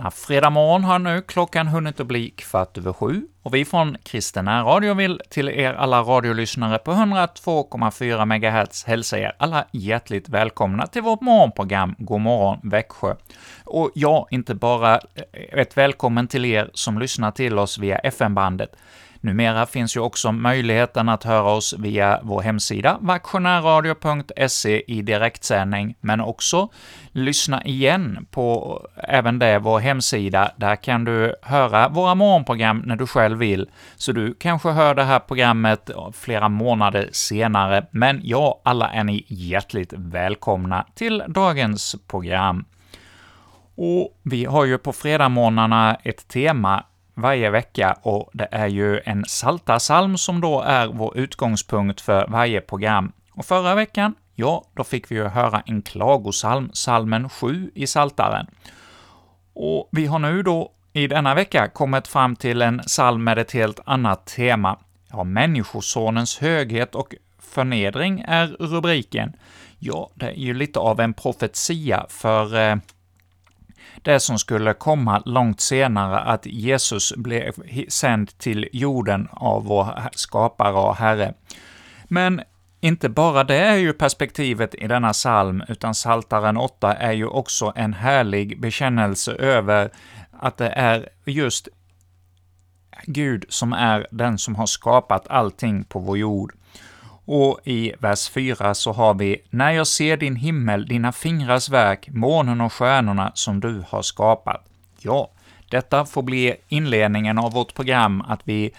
Denna fredag morgon har nu. Klockan hunnit att bli kvart över sju, och vi från Kristen Radio vill till er alla radiolyssnare på 102,4 MHz hälsa er alla hjärtligt välkomna till vårt morgonprogram. God morgon Växjö. Och ja, inte bara eh, ett välkommen till er som lyssnar till oss via FM-bandet, Numera finns ju också möjligheten att höra oss via vår hemsida, vaktionärradio.se i direktsändning, men också lyssna igen på även det, vår hemsida. Där kan du höra våra morgonprogram när du själv vill, så du kanske hör det här programmet flera månader senare. Men ja, alla är ni hjärtligt välkomna till dagens program. Och vi har ju på fredagsmorgnarna ett tema varje vecka och det är ju en psaltarpsalm som då är vår utgångspunkt för varje program. Och förra veckan, ja, då fick vi ju höra en klagosalm, salmen 7 i Saltaren. Och vi har nu då i denna vecka kommit fram till en psalm med ett helt annat tema. Ja, Människosonens höghet och förnedring är rubriken. Ja, det är ju lite av en profetia, för eh, det som skulle komma långt senare, att Jesus blev sänd till jorden av vår skapare och Herre. Men inte bara det är ju perspektivet i denna psalm, utan Saltaren 8 är ju också en härlig bekännelse över att det är just Gud som är den som har skapat allting på vår jord. Och i vers 4 så har vi ”När jag ser din himmel, dina fingrars verk, månen och stjärnorna som du har skapat”. Ja, detta får bli inledningen av vårt program, att vi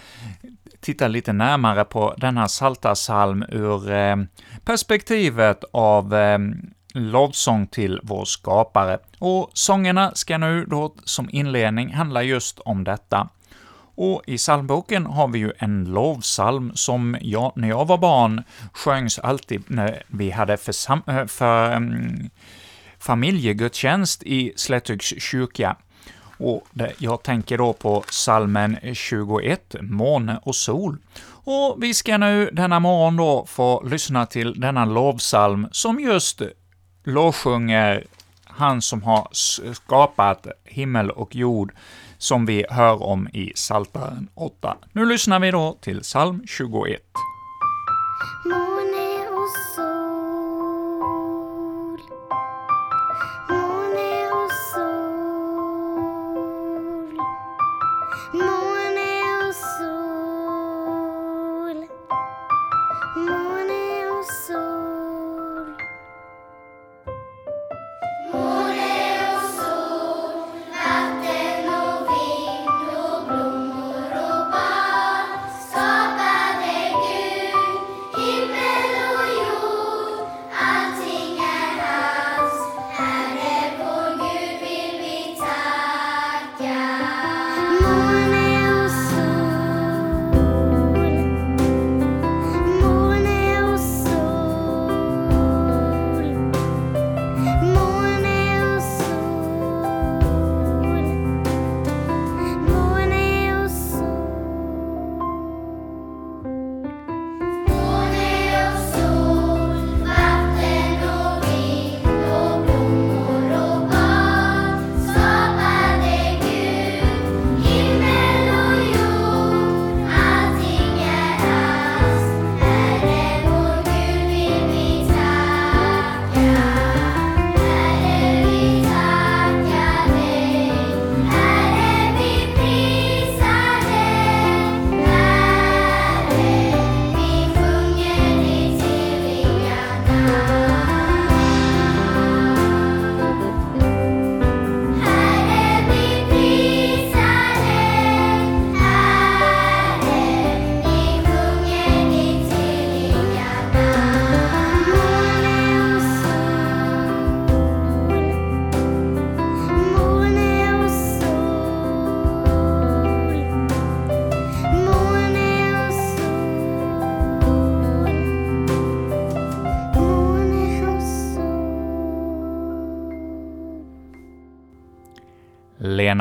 tittar lite närmare på denna psaltarpsalm ur eh, perspektivet av eh, lovsång till vår skapare. Och sångerna ska nu då som inledning handla just om detta. Och i psalmboken har vi ju en lovsalm som jag, när jag var barn, sjöngs alltid när vi hade eh, för, för um, familjegudstjänst i Slättygs kyrka. Och det, jag tänker då på salmen 21, Måne och sol. Och vi ska nu denna morgon då få lyssna till denna lovsalm som just lovsjunger han som har skapat himmel och jord, som vi hör om i Psaltaren 8. Nu lyssnar vi då till psalm 21.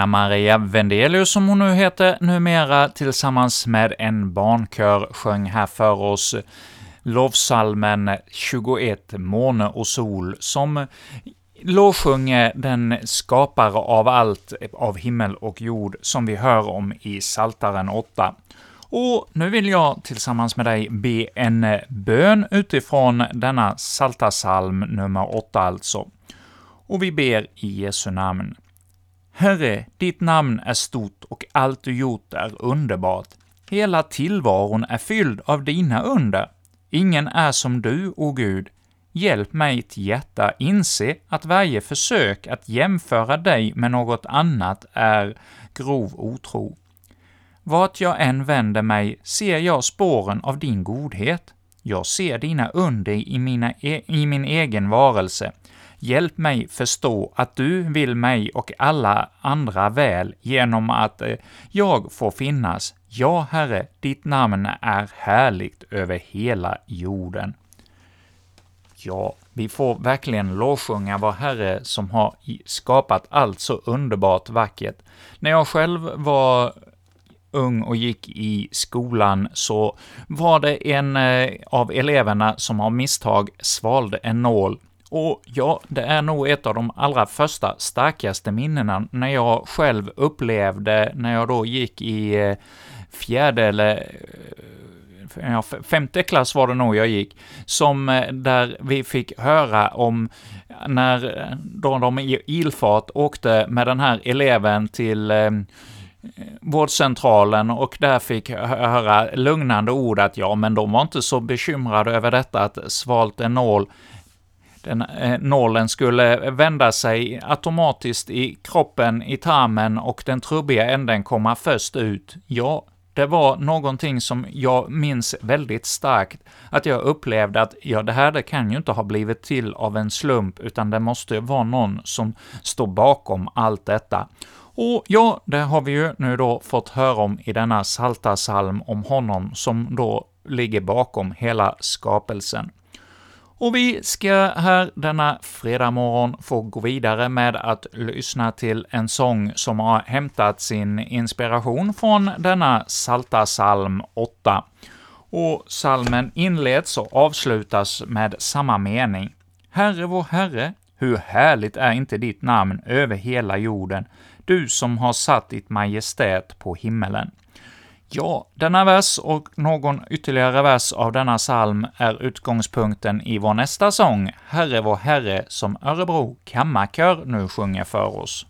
Anna Maria Vendelius, som hon nu heter numera, tillsammans med en barnkör sjöng här för oss lovsalmen 21, Måne och sol, som lovsjunger den skapare av allt, av himmel och jord, som vi hör om i Saltaren 8. Och nu vill jag tillsammans med dig be en bön utifrån denna Saltasalm nummer 8 alltså. Och vi ber i Jesu namn. Herre, ditt namn är stort och allt du gjort är underbart. Hela tillvaron är fylld av dina under. Ingen är som du, o Gud. Hjälp mig till hjärta inse att varje försök att jämföra dig med något annat är grov otro. Vart jag än vänder mig ser jag spåren av din godhet. Jag ser dina under i, mina e i min egen varelse. Hjälp mig förstå att du vill mig och alla andra väl genom att eh, jag får finnas. Ja, Herre, ditt namn är härligt över hela jorden. Ja, vi får verkligen lovsjunga vår Herre som har skapat allt så underbart vackert. När jag själv var ung och gick i skolan så var det en eh, av eleverna som av misstag svalde en nål. Och ja, det är nog ett av de allra första starkaste minnena när jag själv upplevde, när jag då gick i eh, fjärde eller eh, ja, femte klass var det nog jag gick, som eh, där vi fick höra om när då de i ilfart åkte med den här eleven till vårdcentralen och där fick höra lugnande ord att ja, men de var inte så bekymrade över detta att svalt en nål den eh, nålen skulle vända sig automatiskt i kroppen, i tarmen och den trubbiga änden komma först ut. Ja, det var någonting som jag minns väldigt starkt, att jag upplevde att ja, det här det kan ju inte ha blivit till av en slump, utan det måste vara någon som står bakom allt detta. Och ja, det har vi ju nu då fått höra om i denna salta salm om honom som då ligger bakom hela skapelsen. Och vi ska här denna fredag morgon få gå vidare med att lyssna till en sång som har hämtat sin inspiration från denna Salta psalm 8. Och salmen inleds och avslutas med samma mening. Herre vår Herre, hur härligt är inte ditt namn över hela jorden, du som har satt ditt majestät på himmelen. Ja, denna vers och någon ytterligare vers av denna psalm är utgångspunkten i vår nästa sång, Herre vår Herre, som Örebro kammarkör nu sjunger för oss.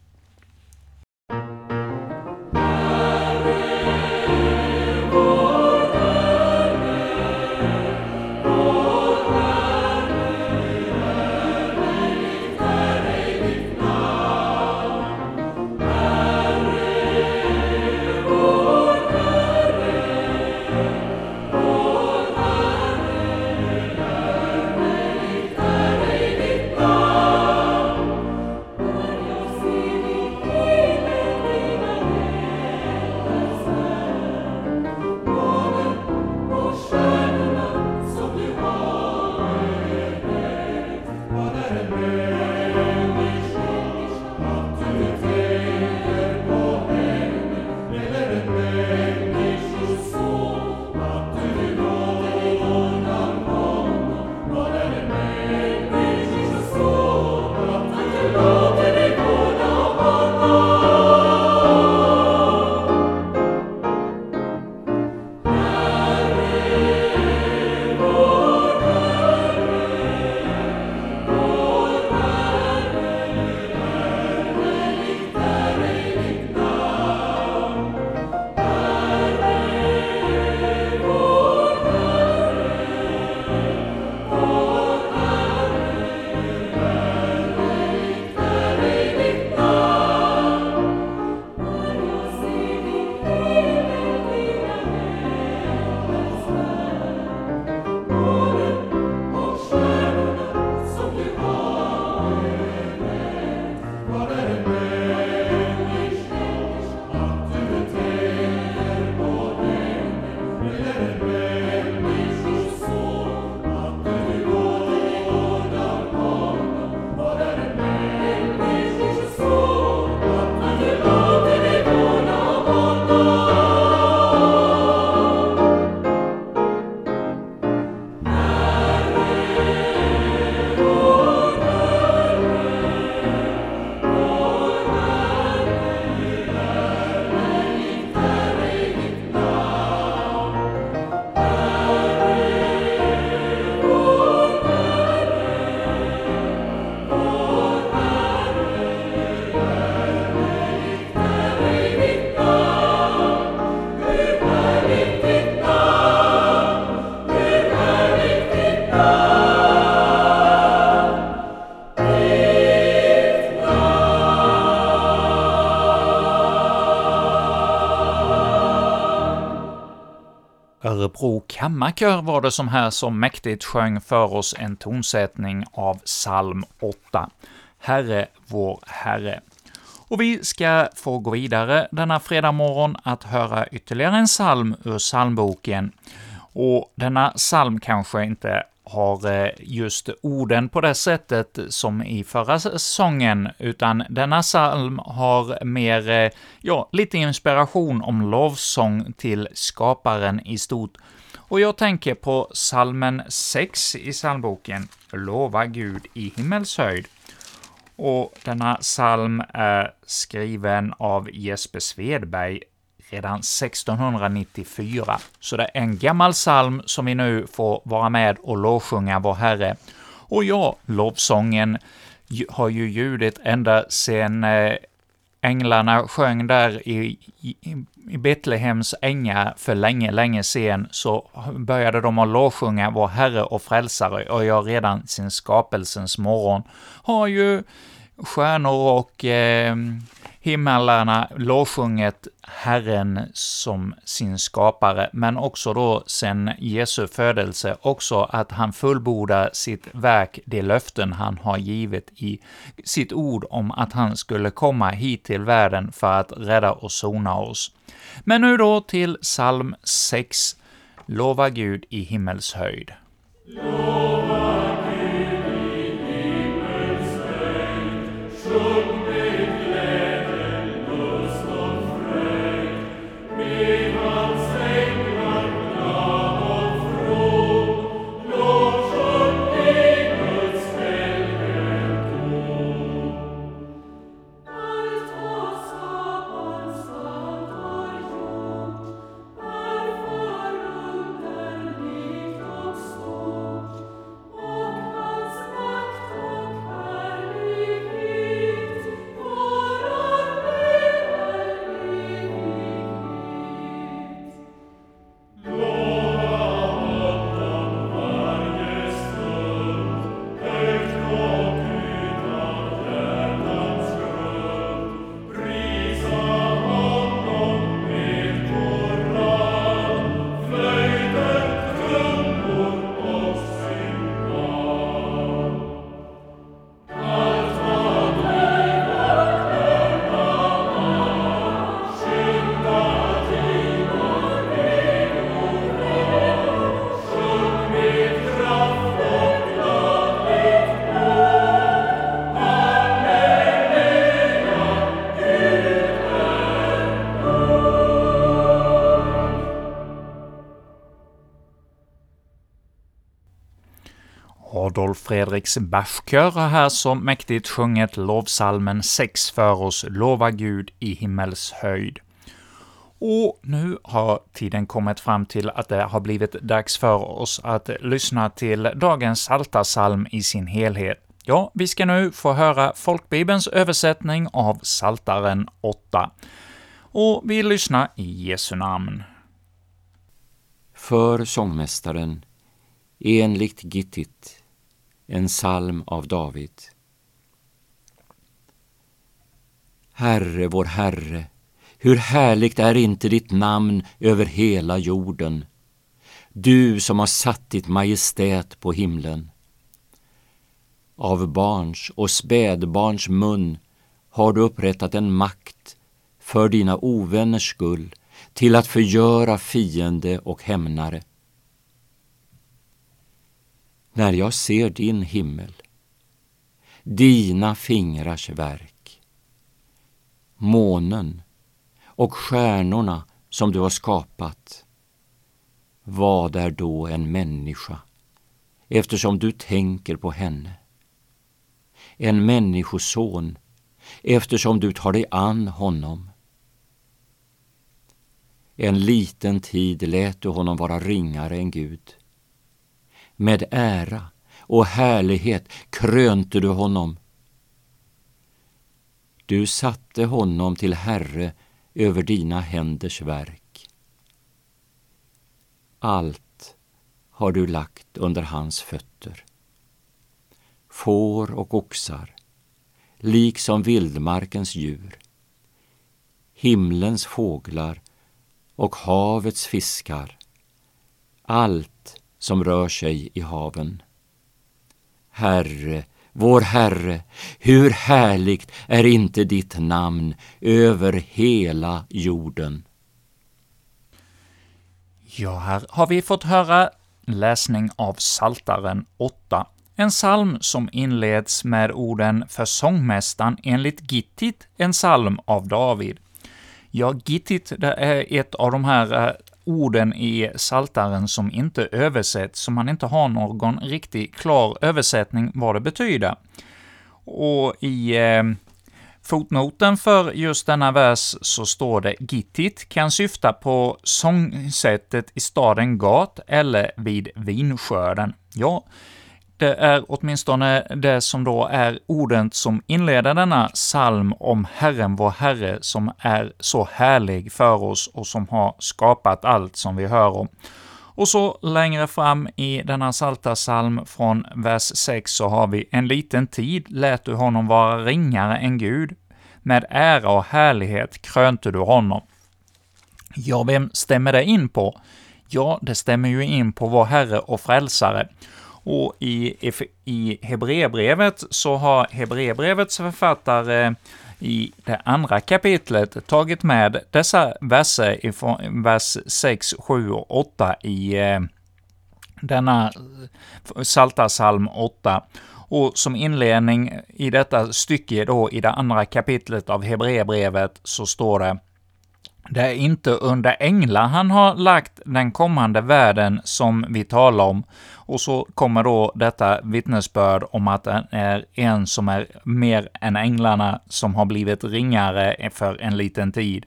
Kammarkör var det som här så mäktigt sjöng för oss en tonsättning av psalm 8. Herre, vår Herre. Och vi ska få gå vidare denna fredag morgon att höra ytterligare en psalm ur psalmboken. Och denna psalm kanske inte har eh, just orden på det sättet som i förra säsongen, utan denna psalm har mer, eh, ja, lite inspiration om lovsång till skaparen i stort. Och jag tänker på salmen 6 i psalmboken, Lova Gud i himmelshöjd. Och denna psalm är skriven av Jesper Svedberg redan 1694. Så det är en gammal psalm som vi nu får vara med och lovsjunga vår Herre. Och ja, lovsången har ju ljudit ända sedan eh, änglarna sjöng där i, i, i Betlehems ängar för länge, länge sen, så började de att lovsjunga vår Herre och Frälsare, och jag redan sin skapelsens morgon. Har ju stjärnor och eh, himlarna lovsjungit Herren som sin skapare, men också då sen Jesu födelse, också att han fullbordar sitt verk, de löften han har givit i sitt ord om att han skulle komma hit till världen för att rädda och sona oss. Men nu då till psalm 6, Lova Gud i himmelshöjd. Lova Adolf Fredriks Bachkör har här så mäktigt sjungit lovsalmen 6 för oss, Lova Gud i himmels höjd. Och nu har tiden kommit fram till att det har blivit dags för oss att lyssna till dagens Saltarsalm i sin helhet. Ja, vi ska nu få höra folkbibelns översättning av Saltaren 8. Och vi lyssnar i Jesu namn. För sångmästaren, enligt Gittit, en psalm av David. Herre, vår Herre, hur härligt är inte ditt namn över hela jorden, du som har satt ditt majestät på himlen. Av barns och spädbarns mun har du upprättat en makt för dina ovänners skull till att förgöra fiende och hämnare när jag ser din himmel, dina fingrars verk, månen och stjärnorna som du har skapat. Vad är då en människa, eftersom du tänker på henne? En människoson, eftersom du tar dig an honom. En liten tid lät du honom vara ringare än Gud med ära och härlighet krönte du honom. Du satte honom till Herre över dina händers verk. Allt har du lagt under hans fötter. Får och oxar, liksom vildmarkens djur, himlens fåglar och havets fiskar, allt som rör sig i haven. Herre, vår Herre, hur härligt är inte ditt namn över hela jorden. Ja, här har vi fått höra läsning av Saltaren 8, en psalm som inleds med orden ”För sångmästaren enligt Gittit, en psalm av David”. Ja, Gittit, det är ett av de här eh, orden i Saltaren som inte översätts, så man inte har någon riktigt klar översättning vad det betyder. Och i eh, fotnoten för just denna vers så står det ”Gittit” kan syfta på sångsättet i staden Gat eller vid vinskörden. Ja, det är åtminstone det som då är orden som inleder denna psalm om Herren, vår Herre, som är så härlig för oss och som har skapat allt som vi hör om. Och så längre fram i denna salta psalm från vers 6 så har vi ”En liten tid lät du honom vara ringare än Gud, med ära och härlighet krönte du honom”. Ja, vem stämmer det in på? Ja, det stämmer ju in på vår Herre och Frälsare. Och i, i Hebreerbrevet så har Hebreerbrevets författare eh, i det andra kapitlet tagit med dessa verser ifrån vers 6, 7 och 8 i eh, denna eh, Psaltarpsalm 8. Och som inledning i detta stycke då, i det andra kapitlet av Hebreerbrevet, så står det det är inte under änglar han har lagt den kommande världen som vi talar om, och så kommer då detta vittnesbörd om att det är eh, en som är mer än änglarna, som har blivit ringare för en liten tid.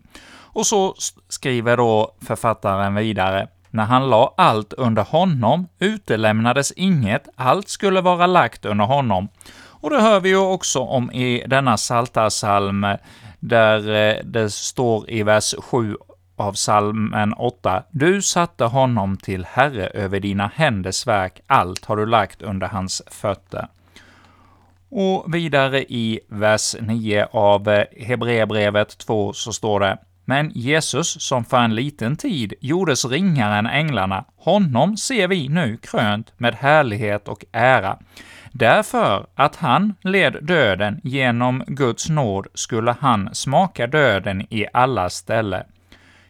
Och så skriver då författaren vidare, när han la allt under honom utelämnades inget, allt skulle vara lagt under honom. Och det hör vi ju också om i denna Psaltarpsalm, där eh, det står i vers 7 av salmen 8. Du satte honom till herre över dina händers verk, allt har du lagt under hans fötter. Och vidare i vers 9 av eh, Hebreerbrevet 2 så står det men Jesus, som för en liten tid gjordes ringare än änglarna, honom ser vi nu krönt med härlighet och ära. Därför att han led döden genom Guds nåd skulle han smaka döden i alla ställe.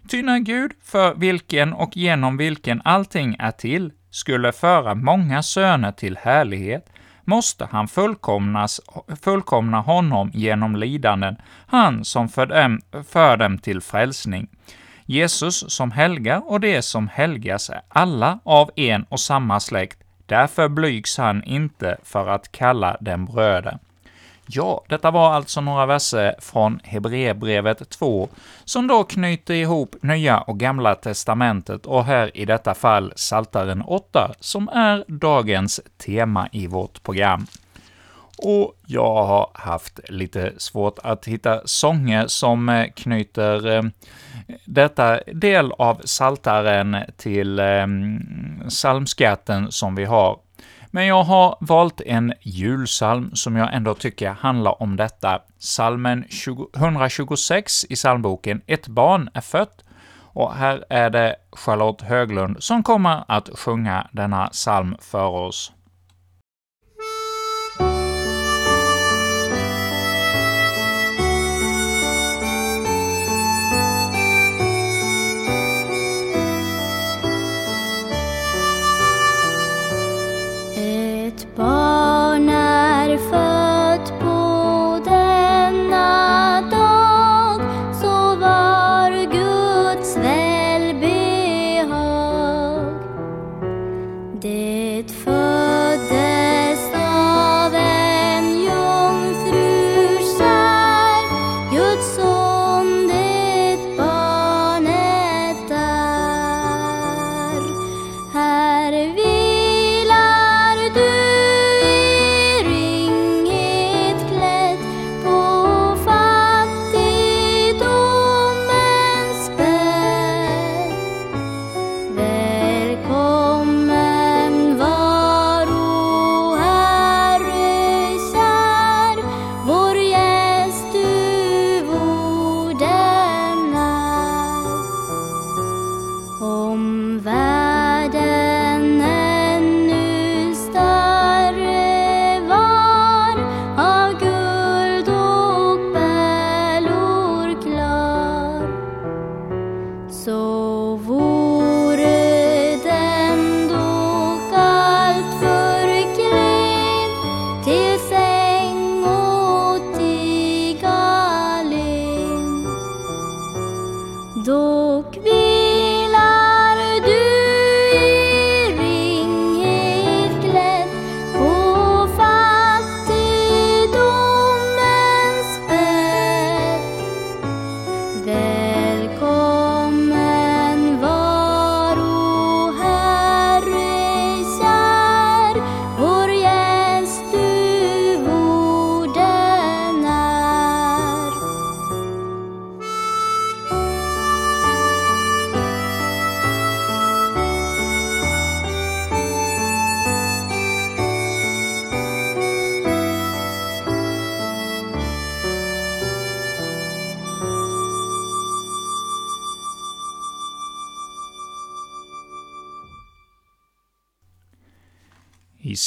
Ty när Gud, för vilken och genom vilken allting är till, skulle föra många söner till härlighet, måste han fullkomnas, fullkomna honom genom lidanden, han som för dem, för dem till frälsning. Jesus som helgar och det som helgas är alla av en och samma släkt, därför blygs han inte för att kalla dem bröder. Ja, detta var alltså några verser från Hebreerbrevet 2, som då knyter ihop Nya och Gamla testamentet, och här i detta fall Saltaren 8, som är dagens tema i vårt program. Och jag har haft lite svårt att hitta sånger som eh, knyter eh, detta del av Saltaren till eh, psalmskatten som vi har men jag har valt en julsalm som jag ändå tycker handlar om detta. Salmen 126 i psalmboken ”Ett barn är fött” och här är det Charlotte Höglund som kommer att sjunga denna psalm för oss.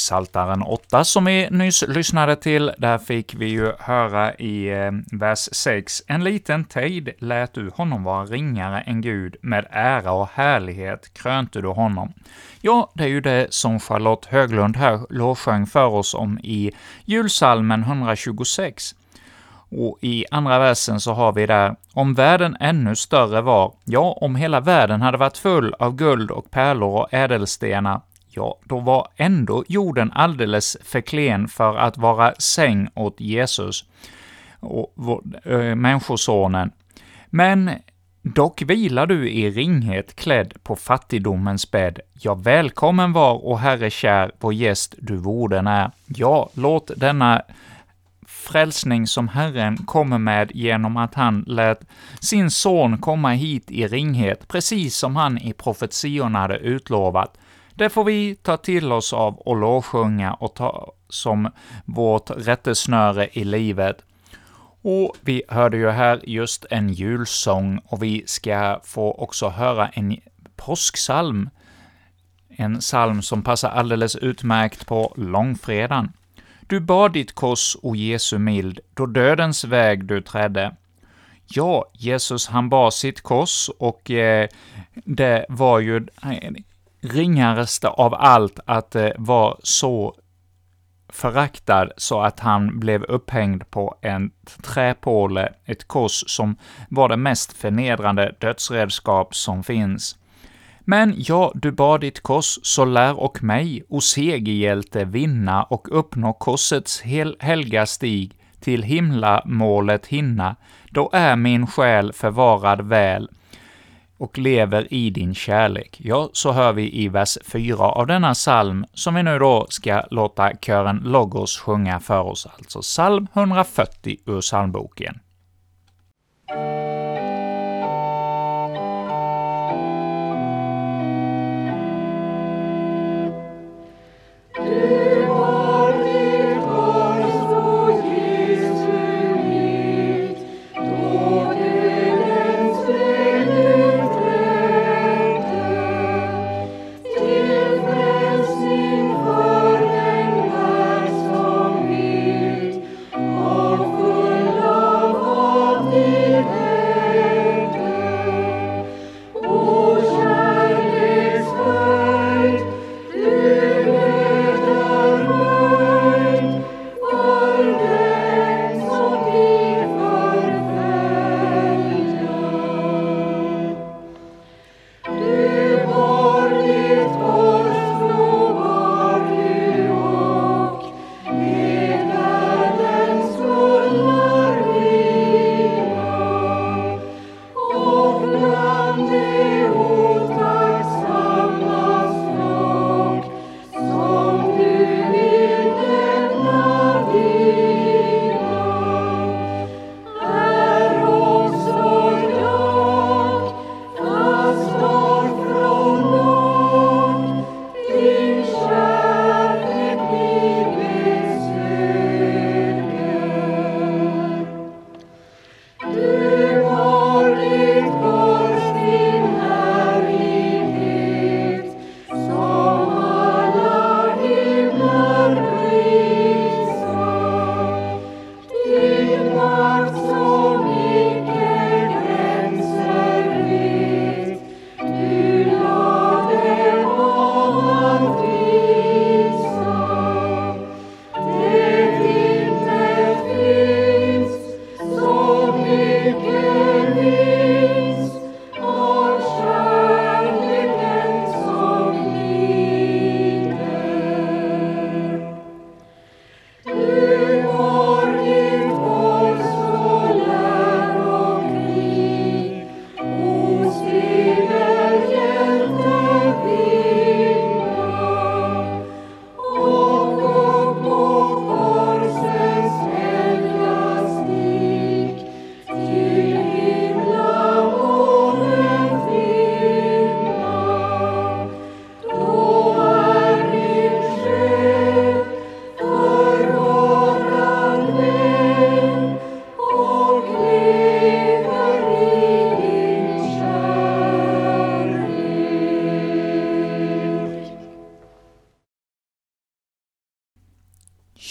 Saltaren 8, som vi nyss lyssnade till, där fick vi ju höra i eh, vers 6, ”En liten tid lät du honom vara ringare än Gud, med ära och härlighet krönte du honom”. Ja, det är ju det som Charlotte Höglund här lovsjöng för oss om i julsalmen 126. Och i andra versen så har vi där ”Om världen ännu större var, ja, om hela världen hade varit full av guld och pärlor och ädelstenar, ja, då var ändå jorden alldeles för klen för att vara säng åt Jesus, och äh, Människosonen. Men Dock vilar du i ringhet klädd på fattigdomens bädd. Ja, välkommen var, och Herre kär, vår gäst du vorden är. Ja, låt denna frälsning som Herren kommer med genom att han lät sin son komma hit i ringhet, precis som han i profetiorna hade utlovat. Det får vi ta till oss av och lovsjunga och ta som vårt rättesnöre i livet. Och vi hörde ju här just en julsång, och vi ska få också höra en påsksalm, en psalm som passar alldeles utmärkt på långfredagen. Du bar ditt kors, o Jesu mild, då dödens väg du trädde. Ja, Jesus han bar sitt kors, och eh, det var ju ringaste av allt att eh, vara så föraktad så att han blev upphängd på en träpåle, ett kors som var det mest förnedrande dödsredskap som finns. Men ja, du bar ditt kors, så lär och mig, o segerhjälte, vinna och uppnå korsets hel helga stig, till himlamålet hinna, då är min själ förvarad väl, och lever i din kärlek. Ja, så hör vi i vers 4 av denna psalm, som vi nu då ska låta kören Logos sjunga för oss, alltså psalm 140 ur psalmboken.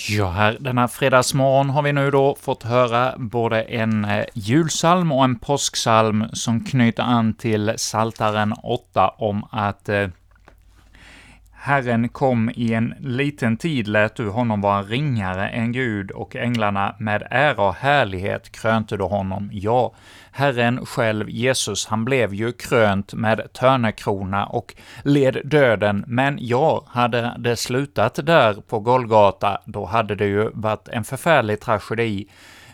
Ja, här denna fredagsmorgon har vi nu då fått höra både en eh, julsalm och en påsksalm som knyter an till Saltaren 8 om att eh, Herren kom i en liten tid, lät du honom vara ringare än Gud, och änglarna med ära och härlighet krönte du honom. Ja, Herren själv, Jesus, han blev ju krönt med törnekrona och led döden, men ja, hade det slutat där på Golgata, då hade det ju varit en förfärlig tragedi.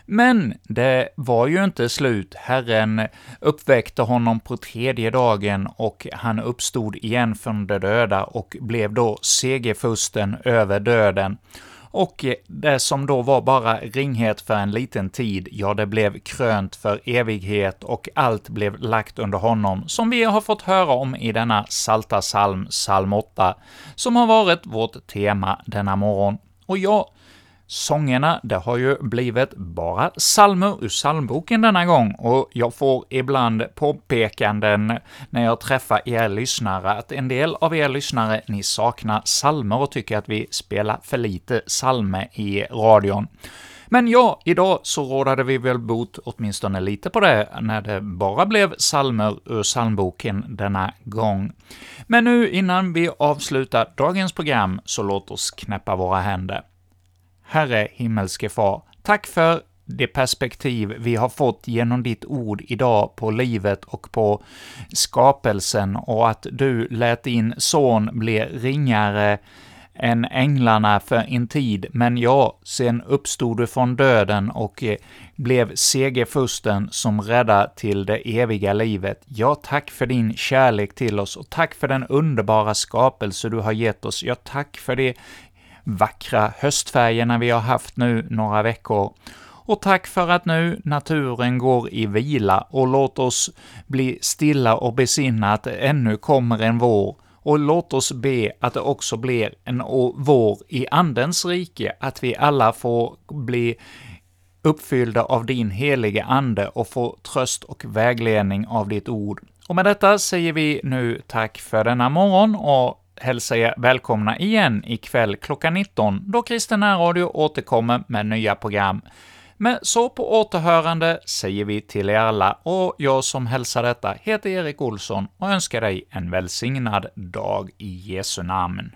Men det var ju inte slut. Herren uppväckte honom på tredje dagen och han uppstod igen från de döda och blev då segerfusten över döden. Och det som då var bara ringhet för en liten tid, ja, det blev krönt för evighet och allt blev lagt under honom, som vi har fått höra om i denna Salta psalm, psalm 8, som har varit vårt tema denna morgon. Och ja, Sångerna, det har ju blivit bara salmer ur psalmboken denna gång, och jag får ibland påpekanden när jag träffar er lyssnare att en del av er lyssnare, ni saknar salmer och tycker att vi spelar för lite salmer i radion. Men ja, idag så rådade vi väl bot åtminstone lite på det, när det bara blev salmer ur psalmboken denna gång. Men nu innan vi avslutar dagens program, så låt oss knäppa våra händer. Herre himmelske Far, tack för det perspektiv vi har fått genom ditt ord idag på livet och på skapelsen och att du lät din son bli ringare än änglarna för en tid, men ja, sen uppstod du från döden och eh, blev segerfusten som räddar till det eviga livet. Ja, tack för din kärlek till oss och tack för den underbara skapelse du har gett oss. Ja, tack för det vackra höstfärgerna vi har haft nu några veckor. Och tack för att nu naturen går i vila, och låt oss bli stilla och besinna att det ännu kommer en vår, och låt oss be att det också blir en vår i Andens rike, att vi alla får bli uppfyllda av din helige Ande och få tröst och vägledning av ditt ord. Och med detta säger vi nu tack för denna morgon och hälsa er välkomna igen ikväll klockan 19, då Kristen Radio återkommer med nya program. Men så på återhörande säger vi till er alla, och jag som hälsar detta heter Erik Olsson och önskar dig en välsignad dag i Jesu namn.